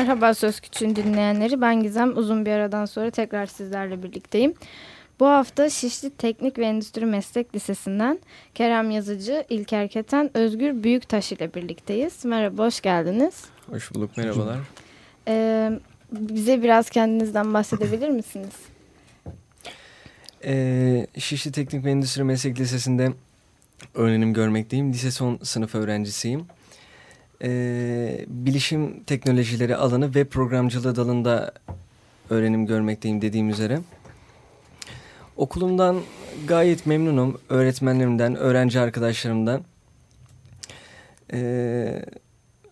Merhaba Söz Küçüğün dinleyenleri. Ben Gizem. Uzun bir aradan sonra tekrar sizlerle birlikteyim. Bu hafta Şişli Teknik ve Endüstri Meslek Lisesi'nden Kerem Yazıcı, İlker Keten, Özgür Büyüktaş ile birlikteyiz. Merhaba, hoş geldiniz. Hoş bulduk, merhabalar. Ee, bize biraz kendinizden bahsedebilir misiniz? Ee, Şişli Teknik ve Endüstri Meslek Lisesi'nde öğrenim görmekteyim. Lise son sınıf öğrencisiyim. Ee, bilişim teknolojileri alanı ve programcılığı dalında öğrenim görmekteyim dediğim üzere. Okulumdan gayet memnunum. Öğretmenlerimden, öğrenci arkadaşlarımdan. Ee,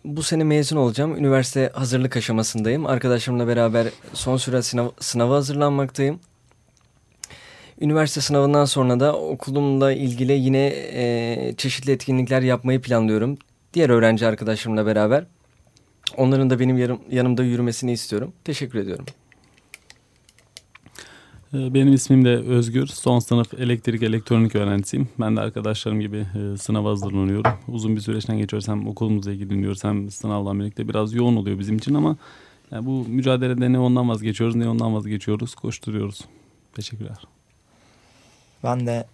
bu sene mezun olacağım. Üniversite hazırlık aşamasındayım. Arkadaşlarımla beraber son süre sınav, sınava hazırlanmaktayım. Üniversite sınavından sonra da okulumla ilgili yine e, çeşitli etkinlikler yapmayı planlıyorum. Diğer öğrenci arkadaşlarımla beraber. Onların da benim yarım, yanımda yürümesini istiyorum. Teşekkür ediyorum. Ee, benim ismim de Özgür. Son sınıf elektrik elektronik öğrencisiyim. Ben de arkadaşlarım gibi e, sınava hazırlanıyorum. Uzun bir süreçten geçiyoruz. Hem okulumuzla ilgili dinliyoruz hem sınavla birlikte biraz yoğun oluyor bizim için ama yani bu mücadelede ne ondan vazgeçiyoruz ne ondan vazgeçiyoruz. Koşturuyoruz. Teşekkürler. Ben de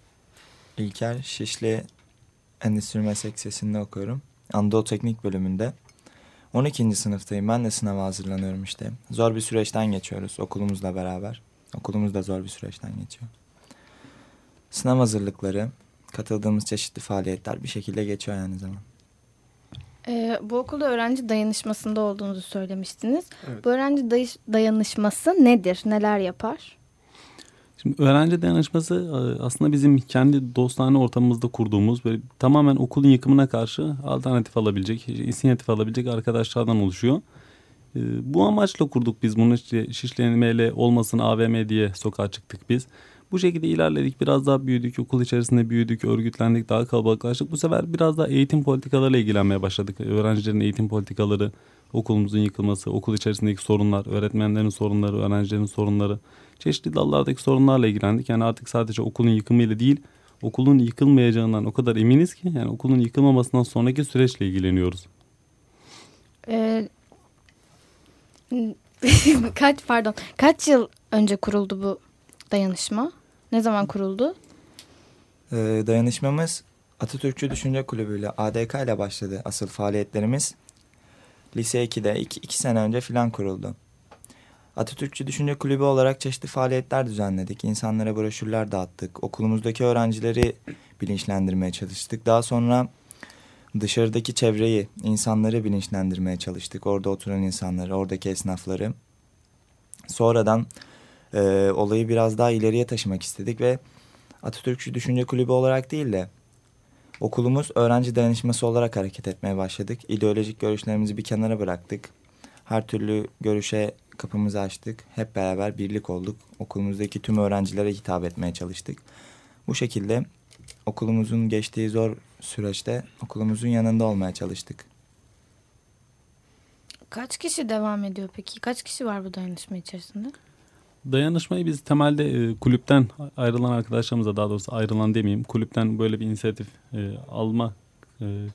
İlker Şişli Endüstri Meslek Lisesi'nde okuyorum. Anadolu Teknik bölümünde. 12. sınıftayım. Ben de sınava hazırlanıyorum işte. Zor bir süreçten geçiyoruz okulumuzla beraber. Okulumuz da zor bir süreçten geçiyor. Sınav hazırlıkları, katıldığımız çeşitli faaliyetler bir şekilde geçiyor yani zaman. Ee, bu okulda öğrenci dayanışmasında olduğunuzu söylemiştiniz. Evet. Bu öğrenci dayanışması nedir? Neler yapar? Şimdi öğrenci dayanışması e, aslında bizim kendi dostane ortamımızda kurduğumuz böyle tamamen okulun yıkımına karşı alternatif alabilecek, inisiyatif alabilecek arkadaşlardan oluşuyor. E, bu amaçla kurduk biz bunu işte şişlenmeyle olmasın AVM diye sokağa çıktık biz. Bu şekilde ilerledik biraz daha büyüdük okul içerisinde büyüdük örgütlendik daha kalabalıklaştık. Bu sefer biraz daha eğitim politikalarıyla ilgilenmeye başladık. Öğrencilerin eğitim politikaları, okulumuzun yıkılması, okul içerisindeki sorunlar, öğretmenlerin sorunları, öğrencilerin sorunları çeşitli dallardaki sorunlarla ilgilendik. Yani artık sadece okulun yıkımıyla değil okulun yıkılmayacağından o kadar eminiz ki yani okulun yıkılmamasından sonraki süreçle ilgileniyoruz. Ee, kaç pardon kaç yıl önce kuruldu bu dayanışma? Ne zaman kuruldu? Ee, dayanışmamız Atatürkçü Düşünce Kulübü ile ADK ile başladı asıl faaliyetlerimiz. Lise 2'de iki, iki sene önce filan kuruldu. Atatürkçü Düşünce Kulübü olarak çeşitli faaliyetler düzenledik. İnsanlara broşürler dağıttık. Okulumuzdaki öğrencileri bilinçlendirmeye çalıştık. Daha sonra dışarıdaki çevreyi, insanları bilinçlendirmeye çalıştık. Orada oturan insanları, oradaki esnafları. Sonradan e, olayı biraz daha ileriye taşımak istedik ve Atatürkçü Düşünce Kulübü olarak değil de okulumuz öğrenci dayanışması olarak hareket etmeye başladık. İdeolojik görüşlerimizi bir kenara bıraktık. Her türlü görüşe kapımızı açtık. Hep beraber birlik olduk. Okulumuzdaki tüm öğrencilere hitap etmeye çalıştık. Bu şekilde okulumuzun geçtiği zor süreçte okulumuzun yanında olmaya çalıştık. Kaç kişi devam ediyor peki? Kaç kişi var bu dayanışma içerisinde? Dayanışmayı biz temelde e, kulüpten ayrılan arkadaşlarımıza daha doğrusu ayrılan demeyeyim kulüpten böyle bir inisiyatif e, alma e,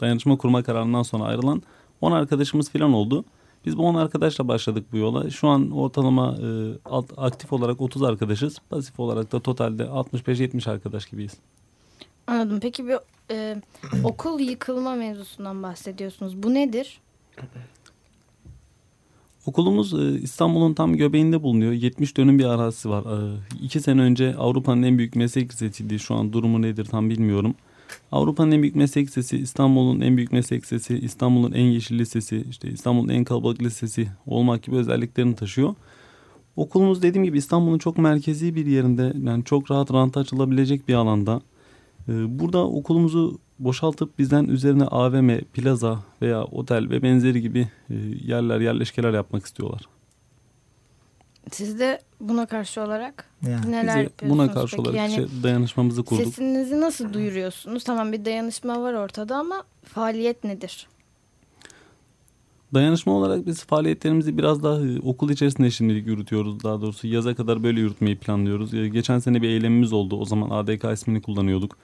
dayanışma kurma kararından sonra ayrılan 10 arkadaşımız falan oldu. Biz bu 10 arkadaşla başladık bu yola. Şu an ortalama e, aktif olarak 30 arkadaşız. Pasif olarak da totalde 65-70 arkadaş gibiyiz. Anladım. Peki bir e, okul yıkılma mevzusundan bahsediyorsunuz. Bu nedir? Okulumuz e, İstanbul'un tam göbeğinde bulunuyor. 70 dönüm bir arazisi var. E, iki sene önce Avrupa'nın en büyük meslek lisesiydi. Şu an durumu nedir tam bilmiyorum. Avrupa'nın en büyük meslek lisesi, İstanbul'un en büyük meslek lisesi, İstanbul'un en yeşil lisesi, işte İstanbul'un en kalabalık lisesi olmak gibi özelliklerini taşıyor. Okulumuz dediğim gibi İstanbul'un çok merkezi bir yerinde yani çok rahat ranta açılabilecek bir alanda. Ee, burada okulumuzu boşaltıp bizden üzerine AVM, plaza veya otel ve benzeri gibi e, yerler, yerleşkeler yapmak istiyorlar. Siz de buna karşı olarak Yani. neler Biz de yapıyorsunuz? buna karşı peki? olarak yani işte dayanışmamızı kurduk. sesinizi nasıl duyuruyorsunuz? Tamam bir dayanışma var ortada ama faaliyet nedir? Dayanışma olarak biz faaliyetlerimizi biraz daha e, okul içerisinde şimdilik yürütüyoruz. Daha doğrusu yaza kadar böyle yürütmeyi planlıyoruz. E, Geçen sene bir eylemimiz oldu. O zaman ADK ismini kullanıyorduk.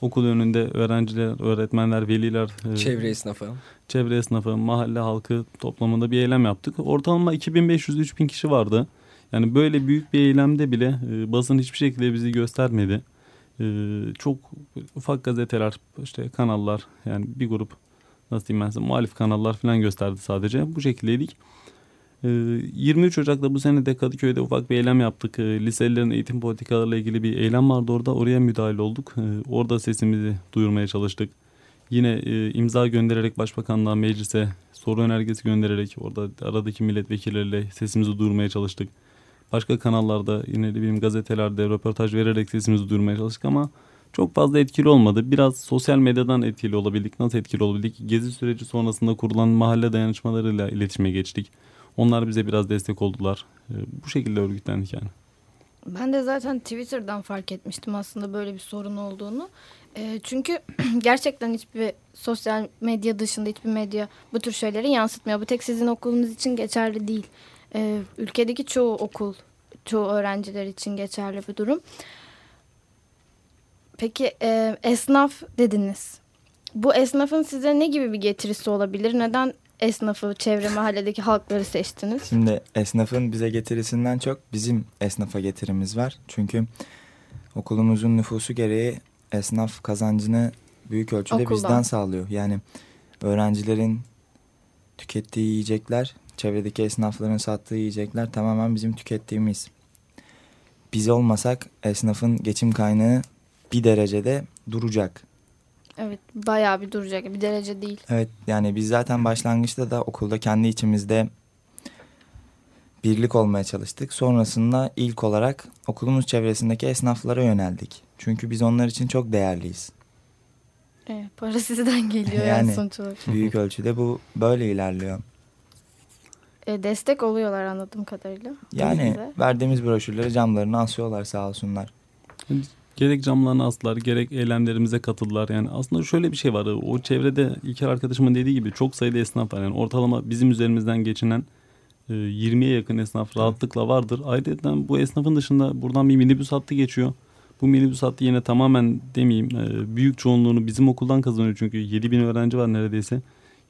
Okul önünde öğrenciler, öğretmenler, veliler, e, Çevre esnafı. çevre esnafı, mahalle halkı toplamında bir eylem yaptık. Ortalama 2500-3000 kişi vardı. Yani böyle büyük bir eylemde bile e, basın hiçbir şekilde bizi göstermedi. E, çok ufak gazeteler, işte kanallar yani bir grup nasıl diyeyim ben size muhalif kanallar falan gösterdi sadece. Bu şekildeydik. E, 23 Ocak'ta bu sene de Kadıköy'de ufak bir eylem yaptık. E, liselilerin eğitim politikalarıyla ilgili bir eylem vardı orada. Oraya müdahale olduk. E, orada sesimizi duyurmaya çalıştık. Yine e, imza göndererek başbakanlığa, meclise soru önergesi göndererek orada aradaki milletvekilleriyle sesimizi duyurmaya çalıştık. Başka kanallarda yine de bileyim gazetelerde röportaj vererek sesimizi duyurmaya çalıştık ama çok fazla etkili olmadı. Biraz sosyal medyadan etkili olabildik. Nasıl etkili olabildik? Gezi süreci sonrasında kurulan mahalle dayanışmalarıyla iletişime geçtik. Onlar bize biraz destek oldular. E, bu şekilde örgütlendik yani. Ben de zaten Twitter'dan fark etmiştim aslında böyle bir sorun olduğunu. Ee, çünkü gerçekten hiçbir sosyal medya dışında hiçbir medya bu tür şeyleri yansıtmıyor. Bu tek sizin okulunuz için geçerli değil. Ee, ülkedeki çoğu okul, çoğu öğrenciler için geçerli bir durum. Peki e, esnaf dediniz. Bu esnafın size ne gibi bir getirisi olabilir? Neden esnafı, çevre mahalledeki halkları seçtiniz? Şimdi esnafın bize getirisinden çok bizim esnafa getirimiz var. Çünkü okulumuzun nüfusu gereği esnaf kazancını büyük ölçüde Okuldan. bizden sağlıyor. Yani öğrencilerin tükettiği yiyecekler, çevredeki esnafların sattığı yiyecekler tamamen bizim tükettiğimiz. Biz olmasak esnafın geçim kaynağı bir derecede duracak. Evet, bayağı bir duracak. Bir derece değil. Evet yani biz zaten başlangıçta da okulda kendi içimizde birlik olmaya çalıştık. Sonrasında ilk olarak okulumuz çevresindeki esnaflara yöneldik. Çünkü biz onlar için çok değerliyiz. Evet, para sizden geliyor yani, sonuç olarak. Büyük ölçüde bu böyle ilerliyor. E, destek oluyorlar anladığım kadarıyla. Yani Size. verdiğimiz broşürleri camlarına asıyorlar sağ olsunlar. Gerek camlarını astılar gerek eylemlerimize katıldılar. Yani aslında şöyle bir şey var. O çevrede İlker arkadaşımın dediği gibi çok sayıda esnaf var. Yani ortalama bizim üzerimizden geçinen e, 20'ye yakın esnaf rahatlıkla vardır. Ayrıca bu esnafın dışında buradan bir minibüs hattı geçiyor. Bu minibüs hattı yine tamamen demeyeyim e, büyük çoğunluğunu bizim okuldan kazanıyor. Çünkü 7 bin öğrenci var neredeyse.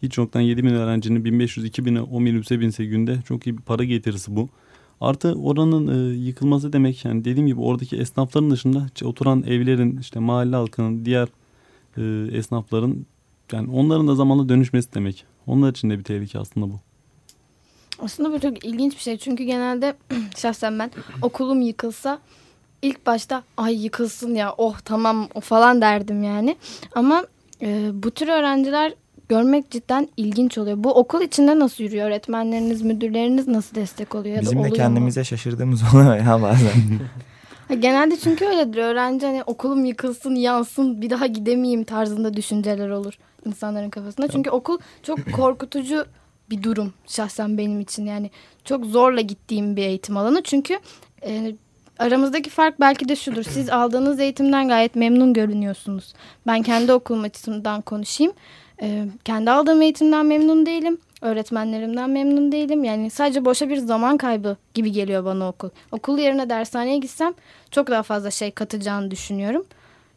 Hiç yoktan 7 bin öğrencinin 1500-2000'e o minibüse binse günde çok iyi bir para getirisi bu. Artı oranın e, yıkılması demek yani dediğim gibi oradaki esnafların dışında oturan evlerin işte mahalle halkının diğer e, esnafların yani onların da zamanla dönüşmesi demek. Onlar için de bir tehlike aslında bu. Aslında bu çok ilginç bir şey. Çünkü genelde şahsen ben okulum yıkılsa ilk başta ay yıkılsın ya oh tamam falan derdim yani. Ama e, bu tür öğrenciler görmek cidden ilginç oluyor. Bu okul içinde nasıl yürüyor? Öğretmenleriniz, müdürleriniz nasıl destek oluyor? Bizim de oluyor mu? kendimize şaşırdığımız oluyor ya bazen. Genelde çünkü öyledir. Öğrenci hani okulum yıkılsın, yansın, bir daha gidemeyeyim tarzında düşünceler olur insanların kafasında. Çünkü okul çok korkutucu bir durum şahsen benim için. Yani çok zorla gittiğim bir eğitim alanı. Çünkü e, aramızdaki fark belki de şudur. Siz aldığınız eğitimden gayet memnun görünüyorsunuz. Ben kendi okulum açısından konuşayım. E, kendi aldığım eğitimden memnun değilim. Öğretmenlerimden memnun değilim. Yani sadece boşa bir zaman kaybı gibi geliyor bana okul. Okul yerine dershaneye gitsem çok daha fazla şey katacağını düşünüyorum.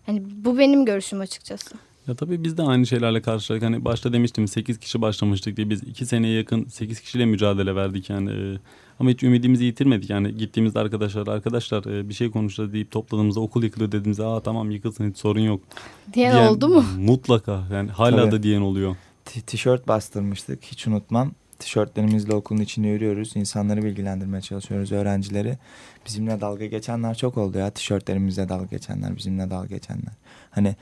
Yani bu benim görüşüm açıkçası. Ya tabii biz de aynı şeylerle karşılaştık. Hani başta demiştim 8 kişi başlamıştık diye biz 2 seneye yakın 8 kişiyle mücadele verdik yani. Ee, Ama hiç ümidimizi yitirmedik yani. Gittiğimizde arkadaşlar arkadaşlar e, bir şey konuşacağız deyip topladığımızda okul yıkılır dediğimizde aa tamam yıkılsın hiç sorun yok. Diyen, Diyen oldu mu? Mutlaka yani hala Tabii. da diyen oluyor. T- tişört bastırmıştık hiç unutmam. Tişörtlerimizle okulun içinde yürüyoruz. İnsanları bilgilendirmeye çalışıyoruz öğrencileri. Bizimle dalga geçenler çok oldu ya. Tişörtlerimizle dalga geçenler, bizimle dalga geçenler. Hani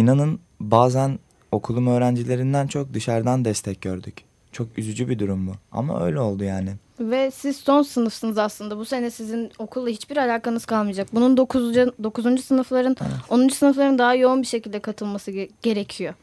inanın bazen okulum öğrencilerinden çok dışarıdan destek gördük. Çok üzücü bir durum bu. Ama öyle oldu yani. Ve siz son sınıfsınız aslında. Bu sene sizin okulla hiçbir alakanız kalmayacak. Bunun 9. 9. sınıfların, 10. sınıfların daha yoğun bir şekilde katılması ge- gerekiyor.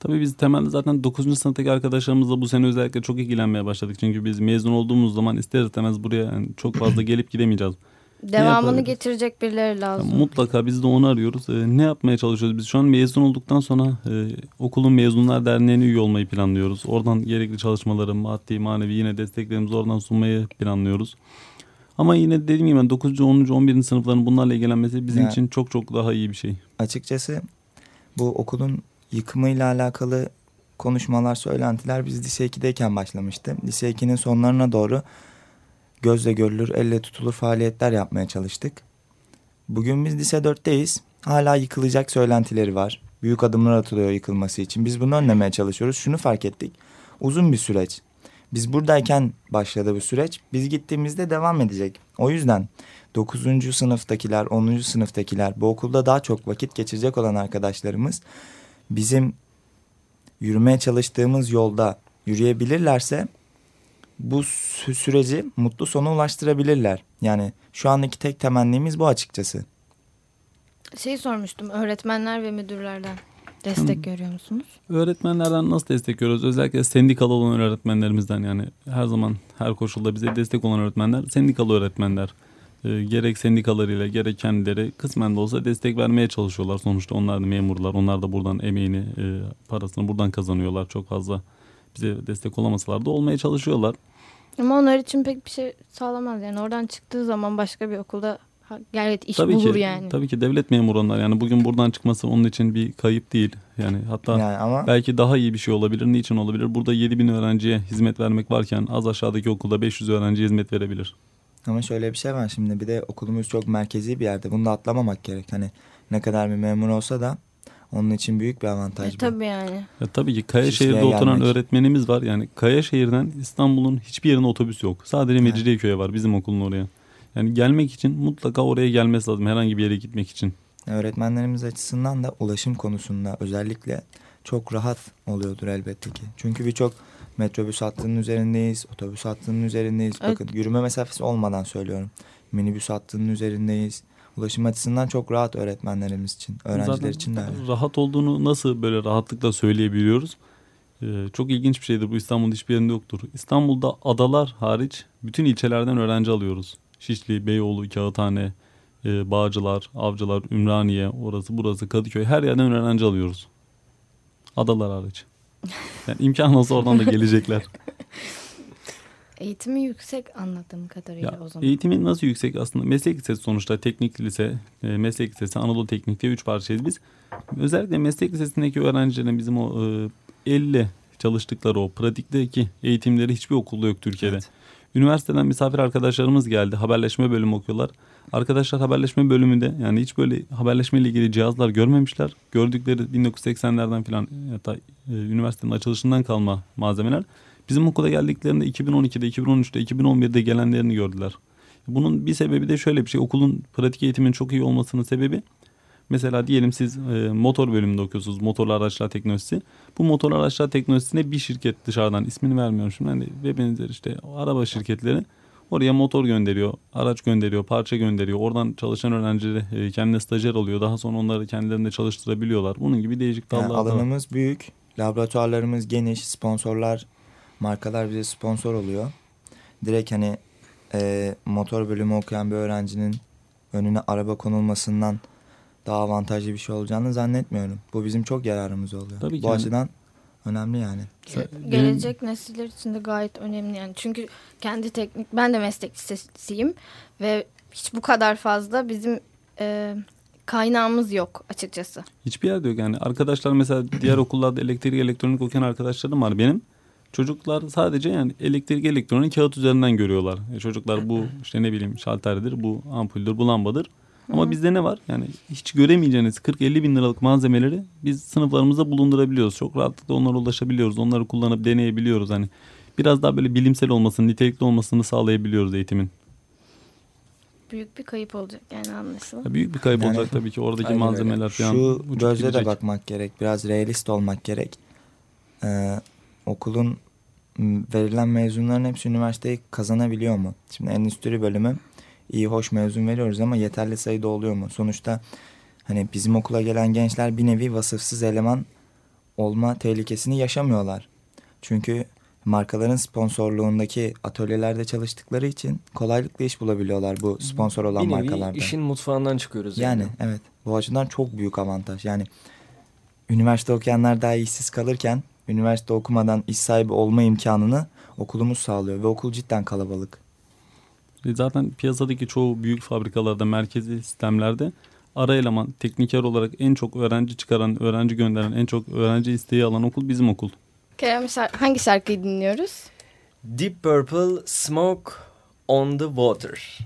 Tabii biz temelde zaten 9. sınıftaki arkadaşlarımızla bu sene özellikle çok ilgilenmeye başladık. Çünkü biz mezun olduğumuz zaman ister istemez buraya yani çok fazla gelip gidemeyeceğiz. Devamını getirecek birileri lazım. Yani mutlaka biz de onu arıyoruz. Ee, ne yapmaya çalışıyoruz? Biz şu an mezun olduktan sonra e, okulun Mezunlar Derneği'ne üye olmayı planlıyoruz. Oradan gerekli çalışmaları, maddi, manevi yine desteklerimizi oradan sunmayı planlıyoruz. Ama yine dediğim gibi ben 9. 10. 11. sınıfların bunlarla ilgilenmesi bizim Ya- için çok çok daha iyi bir şey. Açıkçası bu okulun yıkımıyla alakalı konuşmalar, söylentiler biz lise 2'deyken başlamıştı. Lise 2'nin sonlarına doğru gözle görülür, elle tutulur faaliyetler yapmaya çalıştık. Bugün biz lise 4'teyiz. Hala yıkılacak söylentileri var. Büyük adımlar atılıyor yıkılması için. Biz bunu önlemeye çalışıyoruz. Şunu fark ettik. Uzun bir süreç. Biz buradayken başladı bu süreç. Biz gittiğimizde devam edecek. O yüzden 9. sınıftakiler, 10. sınıftakiler, bu okulda daha çok vakit geçirecek olan arkadaşlarımız bizim yürümeye çalıştığımız yolda yürüyebilirlerse bu sü- süreci mutlu sona ulaştırabilirler. Yani şu andaki tek temennimiz bu açıkçası. Şey sormuştum öğretmenler ve müdürlerden. Destek görüyor musunuz? Öğretmenlerden nasıl destek görüyoruz? Özellikle sendikalı olan öğretmenlerimizden yani her zaman her koşulda bize destek olan öğretmenler sendikalı öğretmenler. Ee, gerek sendikalarıyla gerek kendileri kısmen de olsa destek vermeye çalışıyorlar. Sonuçta onlar da memurlar. Onlar da buradan emeğini, e, parasını buradan kazanıyorlar. Çok fazla bize destek olamasalar da olmaya çalışıyorlar. Ama onlar için pek bir şey sağlamaz. Yani oradan çıktığı zaman başka bir okulda evet iş tabii bulur ki, yani. Tabii ki devlet memuru onlar. Yani bugün buradan çıkması onun için bir kayıp değil. Yani hatta Yani ama Belki daha iyi bir şey olabilir. Niçin olabilir? Burada 7000 öğrenciye hizmet vermek varken az aşağıdaki okulda 500 öğrenciye hizmet verebilir. ama şöyle bir şey var şimdi bir de okulumuz çok merkezi bir yerde. Bunu da atlamamak gerek. Hani ne kadar bir memur olsa da onun için büyük bir avantaj E, bu. tabii yani. Ya tabii ki Kayaşehir'de oturan gelmek. öğretmenimiz var. Yani Kayaşehir'den İstanbul'un hiçbir yerine otobüs yok. Sadece. Mecidiyeköy'e var bizim okulun oraya. Yani gelmek için mutlaka oraya gelmesi lazım herhangi bir yere gitmek için. Öğretmenlerimiz açısından da ulaşım konusunda özellikle çok rahat oluyordur elbette ki. Çünkü birçok metrobüs hattının üzerindeyiz, otobüs hattının üzerindeyiz. Evet. Bakın yürüme mesafesi olmadan söylüyorum. Minibüs hattının üzerindeyiz. Ulaşım açısından çok rahat öğretmenlerimiz için, öğrenciler Zaten için de öyle. Rahat olduğunu nasıl böyle rahatlıkla söyleyebiliyoruz? Ee, çok ilginç bir şeydir bu İstanbul'da hiçbir yerinde yoktur. İstanbul'da adalar hariç bütün ilçelerden öğrenci alıyoruz. Şişli, Beyoğlu, Kağıthane, e, Bağcılar, Avcılar, Ümraniye, orası burası Kadıköy her yerden öğrenci alıyoruz. Adalar hariç. Yani imkan olsa oradan da gelecekler. Eğitimi yüksek anladığım kadarıyla Ya, o zaman. eğitimin nasıl yüksek aslında? Meslek lisesi sonuçta teknik lise, e, meslek lisesi, Anadolu Teknik diye üç parçayız biz. Özellikle meslek lisesindeki öğrencilerin bizim o e, elle çalıştıkları o pratikteki eğitimleri hiçbir okulda yok Türkiye'de. Evet. Üniversiteden misafir arkadaşlarımız geldi. Haberleşme bölümü okuyorlar. Arkadaşlar haberleşme bölümünde yani hiç böyle haberleşme ile ilgili cihazlar görmemişler. Gördükleri 1980'lerden falan hatta e, üniversitenin açılışından kalma malzemeler. Bizim okula geldiklerinde 2012'de, 2013'te, 2011'de gelenlerini gördüler. Bunun bir sebebi de şöyle bir şey. Okulun pratik eğitimin çok iyi olmasının sebebi mesela diyelim siz e, motor bölümünde okuyorsunuz. Motorlu araçlar teknolojisi. Bu motorlu araçlar teknolojisine bir şirket dışarıdan ismini vermiyorum şimdi. Hani ve benzeri işte araba şirketleri oraya motor gönderiyor, araç gönderiyor, parça gönderiyor. Oradan çalışan öğrencileri e, kendine stajyer oluyor. Daha sonra onları kendilerinde çalıştırabiliyorlar. Bunun gibi değişik Yani dallar da var. alanımız büyük, laboratuvarlarımız geniş, sponsorlar, markalar bize sponsor oluyor. Direkt hani e, motor bölümü okuyan bir öğrencinin önüne araba konulmasından daha avantajlı bir şey olacağını zannetmiyorum. Bu bizim çok yararımız oluyor. Tabii ki Bu yani. açıdan önemli yani. Benim- Gelecek nesiller için de gayet önemli yani. Çünkü kendi teknik ben de meslek lisesiyim ve hiç bu kadar fazla bizim e, kaynağımız yok açıkçası. Hiçbir yerde yok yani. Arkadaşlar mesela diğer okullarda elektrik elektronik okuyan arkadaşlarım var benim. Çocuklar sadece yani elektrik elektronik kağıt üzerinden görüyorlar. E çocuklar bu işte ne bileyim şalterdir, bu ampuldür, bu lambadır. Ama bizde ne var? Yani hiç göremeyeceğiniz 40-50 bin liralık malzemeleri biz sınıflarımızda bulundurabiliyoruz. Çok rahatlıkla onlara ulaşabiliyoruz. Onları kullanıp deneyebiliyoruz. Hani biraz daha böyle bilimsel olmasını, nitelikli olmasını sağlayabiliyoruz eğitimin. Büyük bir kayıp olacak yani anlaşılan. Ya büyük bir kayıp Yani- olacak tabii ki oradaki Aynen öyle. malzemeler falan. Şu gözle de bakmak gerek. Biraz realist olmak gerek. Ee, okulun verilen mezunların hepsi üniversiteyi kazanabiliyor mu? Şimdi endüstri bölümü iyi hoş mezun veriyoruz ama yeterli sayıda oluyor mu? Sonuçta hani bizim okula gelen gençler bir nevi vasıfsız eleman olma tehlikesini yaşamıyorlar. Çünkü markaların sponsorluğundaki atölyelerde çalıştıkları için kolaylıkla iş bulabiliyorlar bu sponsor olan bir nevi markalarda. işin mutfağından çıkıyoruz. Yani Yani, evet bu açıdan çok büyük avantaj. Yani üniversite okuyanlar daha işsiz kalırken üniversite okumadan iş sahibi olma imkanını okulumuz sağlıyor ve okul cidden kalabalık. E, Zaten piyasadaki çoğu büyük fabrikalarda, merkezi sistemlerde ara eleman, tekniker olarak en çok öğrenci çıkaran, öğrenci gönderen, en çok öğrenci isteği alan okul bizim okul. Kerem hangi şarkıyı dinliyoruz? Deep Purple Smoke on the Water.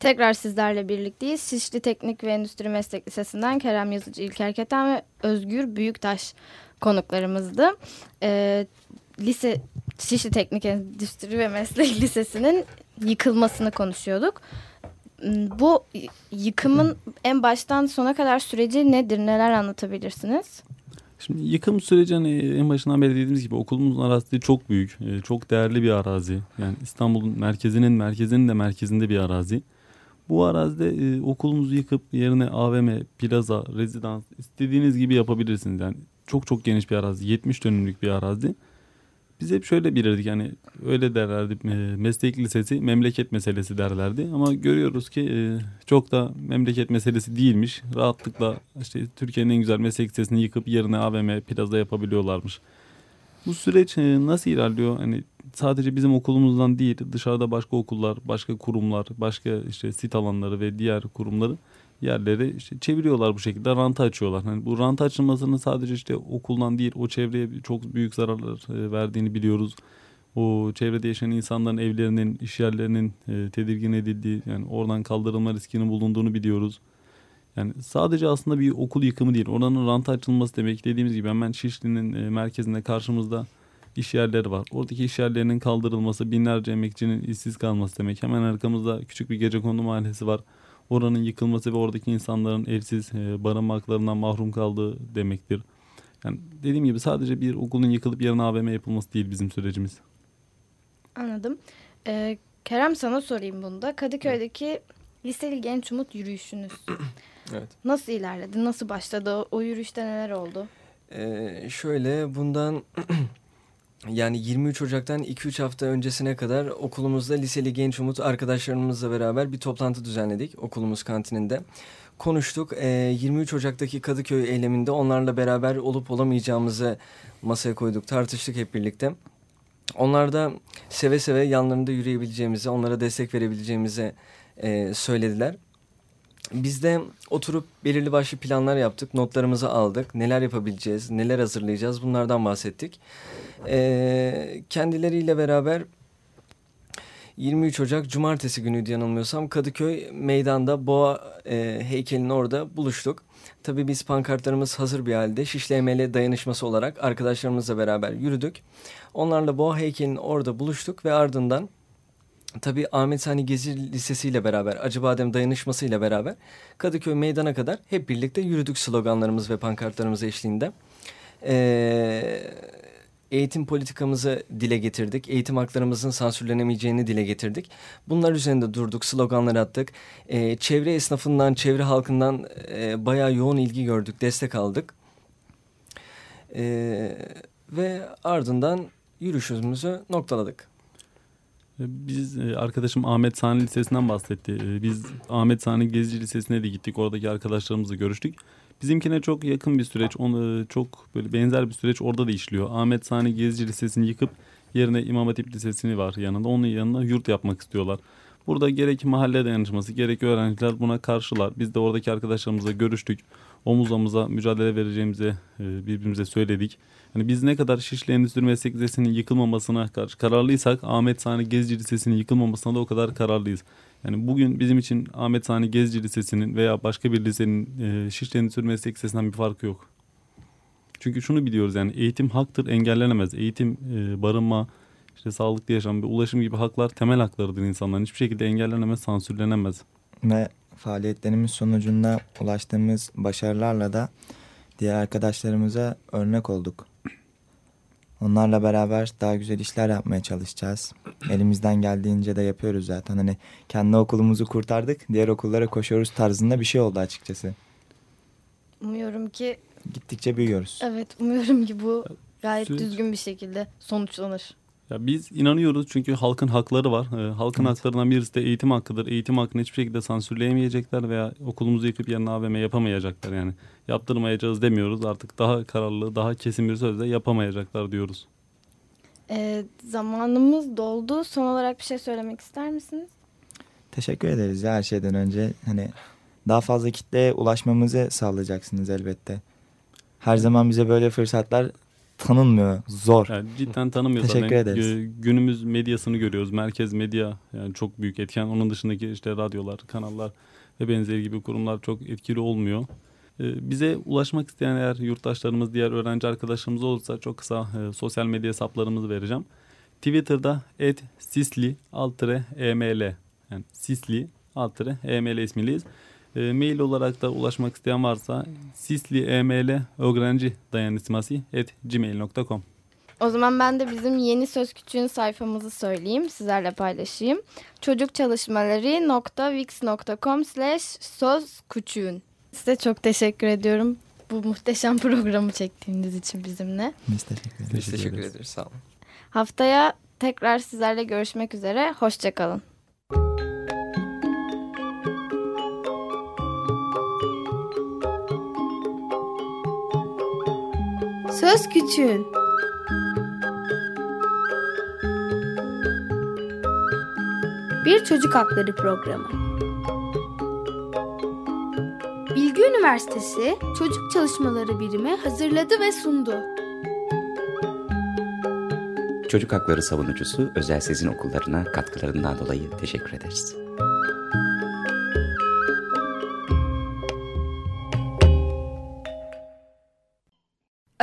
Tekrar sizlerle birlikteyiz. Şişli Teknik ve Endüstri Meslek Lisesi'nden Kerem Yazıcı, İlker Keten ve Özgür Büyüktaş konuklarımızdı. Ee, lise Şişli Teknik Endüstri ve Meslek Lisesi'nin yıkılmasını konuşuyorduk. Hmm, Bu yıkımın en baştan sona kadar süreci nedir? Neler anlatabilirsiniz? Şimdi yıkım süreci hani en başından beri dediğimiz gibi okulumuzun arazisi çok büyük, e, çok değerli bir arazi. Yani İstanbul'un merkezinin merkezinin de merkezinde bir arazi. Bu arazide e, okulumuzu yıkıp yerine AVM, plaza, rezidans istediğiniz gibi yapabilirsiniz. Yani çok çok geniş bir arazi, 70 dönümlük bir arazi. Biz hep şöyle bilirdik yani öyle derlerdi e, meslek lisesi memleket meselesi derlerdi. Ama görüyoruz ki e, çok da memleket meselesi değilmiş. Rahatlıkla işte Türkiye'nin en güzel meslek lisesini yıkıp yerine AVM, plaza yapabiliyorlarmış. Bu süreç e, nasıl ilerliyor? Hani sadece bizim okulumuzdan değil dışarıda başka okullar, başka kurumlar, başka işte sit alanları ve diğer kurumları yerleri işte çeviriyorlar bu şekilde ranta açıyorlar. Hani bu ranta açılmasının sadece işte okuldan değil o çevreye çok büyük zararlar e, verdiğini biliyoruz. O çevrede yaşayan insanların evlerinin, iş yerlerinin e, tedirgin edildiği yani oradan kaldırılma riskinin bulunduğunu biliyoruz. Yani sadece aslında bir okul yıkımı değil. Oranın ranta açılması demek dediğimiz gibi hemen Şişli'nin e, merkezinde karşımızda iş yerleri var. Oradaki iş yerlerinin kaldırılması, binlerce emekçinin işsiz kalması demek. Hemen arkamızda küçük bir gece kondu mahallesi var. Oranın yıkılması ve oradaki insanların evsiz e, barınmaklarından mahrum kaldığı demektir. Yani dediğim gibi sadece bir okulun yıkılıp yerine AVM yapılması değil bizim sürecimiz. Anladım. Ee, Kerem sana sorayım bunu da. Kadıköy'deki Liseli Genç Umut yürüyüşünüz. Evet. Nasıl ilerledi? Nasıl başladı? O, o yürüyüşte neler oldu? Ee, şöyle bundan yani 23 Ocak'tan 2-3 hafta öncesine kadar okulumuzda Liseli Genç Umut arkadaşlarımızla beraber bir toplantı düzenledik okulumuz kantininde. Konuştuk. Ee, 23 Ocak'taki Kadıköy eyleminde onlarla beraber olup olamayacağımızı masaya koyduk. Tartıştık hep birlikte. Onlar da seve seve yanlarında yürüyebileceğimizi, onlara destek verebileceğimizi e, söylediler. Biz de oturup belirli başlı planlar yaptık, notlarımızı aldık. Neler yapabileceğiz, neler hazırlayacağız bunlardan bahsettik. Ee, kendileriyle beraber 23 Ocak Cumartesi günüydü yanılmıyorsam Kadıköy meydanda Boğa e, heykelinin orada buluştuk. Tabii biz pankartlarımız hazır bir halde Şişli Emel'e dayanışması olarak arkadaşlarımızla beraber yürüdük. Onlarla Boğa heykelinin orada buluştuk ve ardından tabii Ahmet Sani Gezi Lisesi ile beraber Acıbadem dayanışması ile beraber Kadıköy meydana kadar hep birlikte yürüdük sloganlarımız ve pankartlarımız eşliğinde. Eee eğitim politikamızı dile getirdik. Eğitim haklarımızın sansürlenemeyeceğini dile getirdik. Bunlar üzerinde durduk, sloganlar attık. Ee, çevre esnafından, çevre halkından e, bayağı yoğun ilgi gördük, destek aldık. Ee, ve ardından yürüyüşümüzü noktaladık. Biz e, arkadaşım Ahmet Sani Lisesi'nden bahsetti. E, Biz Ahmet Sani Gezici Lisesi'ne de gittik. Oradaki arkadaşlarımızla görüştük. Bizimkine çok yakın bir süreç, onu çok böyle benzer bir süreç orada da işliyor. Ahmet Sani Gezici Lisesi'ni yıkıp yerine İmam Hatip Lisesi'ni var yanında. Onun yanına yurt yapmak istiyorlar. Burada gerek mahalle dayanışması gerek öğrenciler buna karşılar. Biz de oradaki arkadaşlarımızla görüştük. Omuz omuza mücadele vereceğimizi e, birbirimize söyledik. Yani biz ne kadar Şişli Endüstri Meslek Lisesi'nin yıkılmamasına karşı kararlıysak Ahmet Sani Gezici Lisesi'nin yıkılmamasına da o kadar kararlıyız. Yani bugün bizim için Ahmet Sani Gezici Lisesi'nin veya başka bir lisenin e, Şişli Endüstri Meslek Lisesi'nden bir farkı yok. Çünkü şunu biliyoruz yani eğitim haktır engellenemez. Eğitim, e, barınma, işte sağlıklı yaşam ve ulaşım gibi haklar temel haklarıdır insanların. Hiçbir şekilde engellenemez, sansürlenemez. Ve faaliyetlerimiz sonucunda ulaştığımız başarılarla da diğer arkadaşlarımıza örnek olduk. Onlarla beraber daha güzel işler yapmaya çalışacağız. Elimizden geldiğince de yapıyoruz zaten. Hani kendi okulumuzu kurtardık, diğer okullara koşuyoruz tarzında bir şey oldu açıkçası. Umuyorum ki Gittikçe büyüyoruz. evet umuyorum ki bu gayet Süreç- düzgün bir şekilde sonuçlanır. Ya biz inanıyoruz çünkü halkın hakları var. Ee, halkın Evet. haklarından birisi de eğitim hakkıdır. Eğitim hakkını hiçbir şekilde sansürleyemeyecekler veya okulumuzu yıkıp yerine AVM yapamayacaklar yani. Yaptırmayacağız demiyoruz artık daha kararlı, daha kesin bir sözle yapamayacaklar diyoruz. Ee, zamanımız doldu. Son olarak bir şey söylemek ister misiniz? Teşekkür ederiz ya her şeyden önce. Hani daha fazla kitleye ulaşmamızı sağlayacaksınız elbette. Her zaman bize böyle fırsatlar tanınmıyor. Zor. Yani cidden tanımıyor Teşekkür zaten. ederiz. Gü- Günümüz medyasını görüyoruz. Merkez medya yani çok büyük etken. Onun dışındaki işte radyolar, kanallar ve benzeri gibi kurumlar çok etkili olmuyor. Ee, Bize ulaşmak isteyen eğer yurttaşlarımız, diğer öğrenci arkadaşlarımız olursa çok kısa e, sosyal medya hesaplarımızı vereceğim. Twitter'da @sisli eml yani sisli eml ismiyiz. E, mail olarak da ulaşmak isteyen varsa sisli eml öğrenci dayanışması at gmail.com O zaman ben de bizim yeni söz küçüğün sayfamızı söyleyeyim, sizlerle paylaşayım. çocukçalışmaları.wix.com slash söz küçüğün. Size çok teşekkür ediyorum bu muhteşem programı çektiğiniz için bizimle. Biz teşekkür ederiz. Biz teşekkür ederiz. Sağ olun. Haftaya tekrar sizlerle görüşmek üzere. Hoşçakalın. Söz Küçüğün Bir Çocuk Hakları Programı Bilgi Üniversitesi Çocuk Çalışmaları Birimi hazırladı ve sundu. Çocuk hakları savunucusu Özel Sezin Okullarına katkılarından dolayı teşekkür ederiz.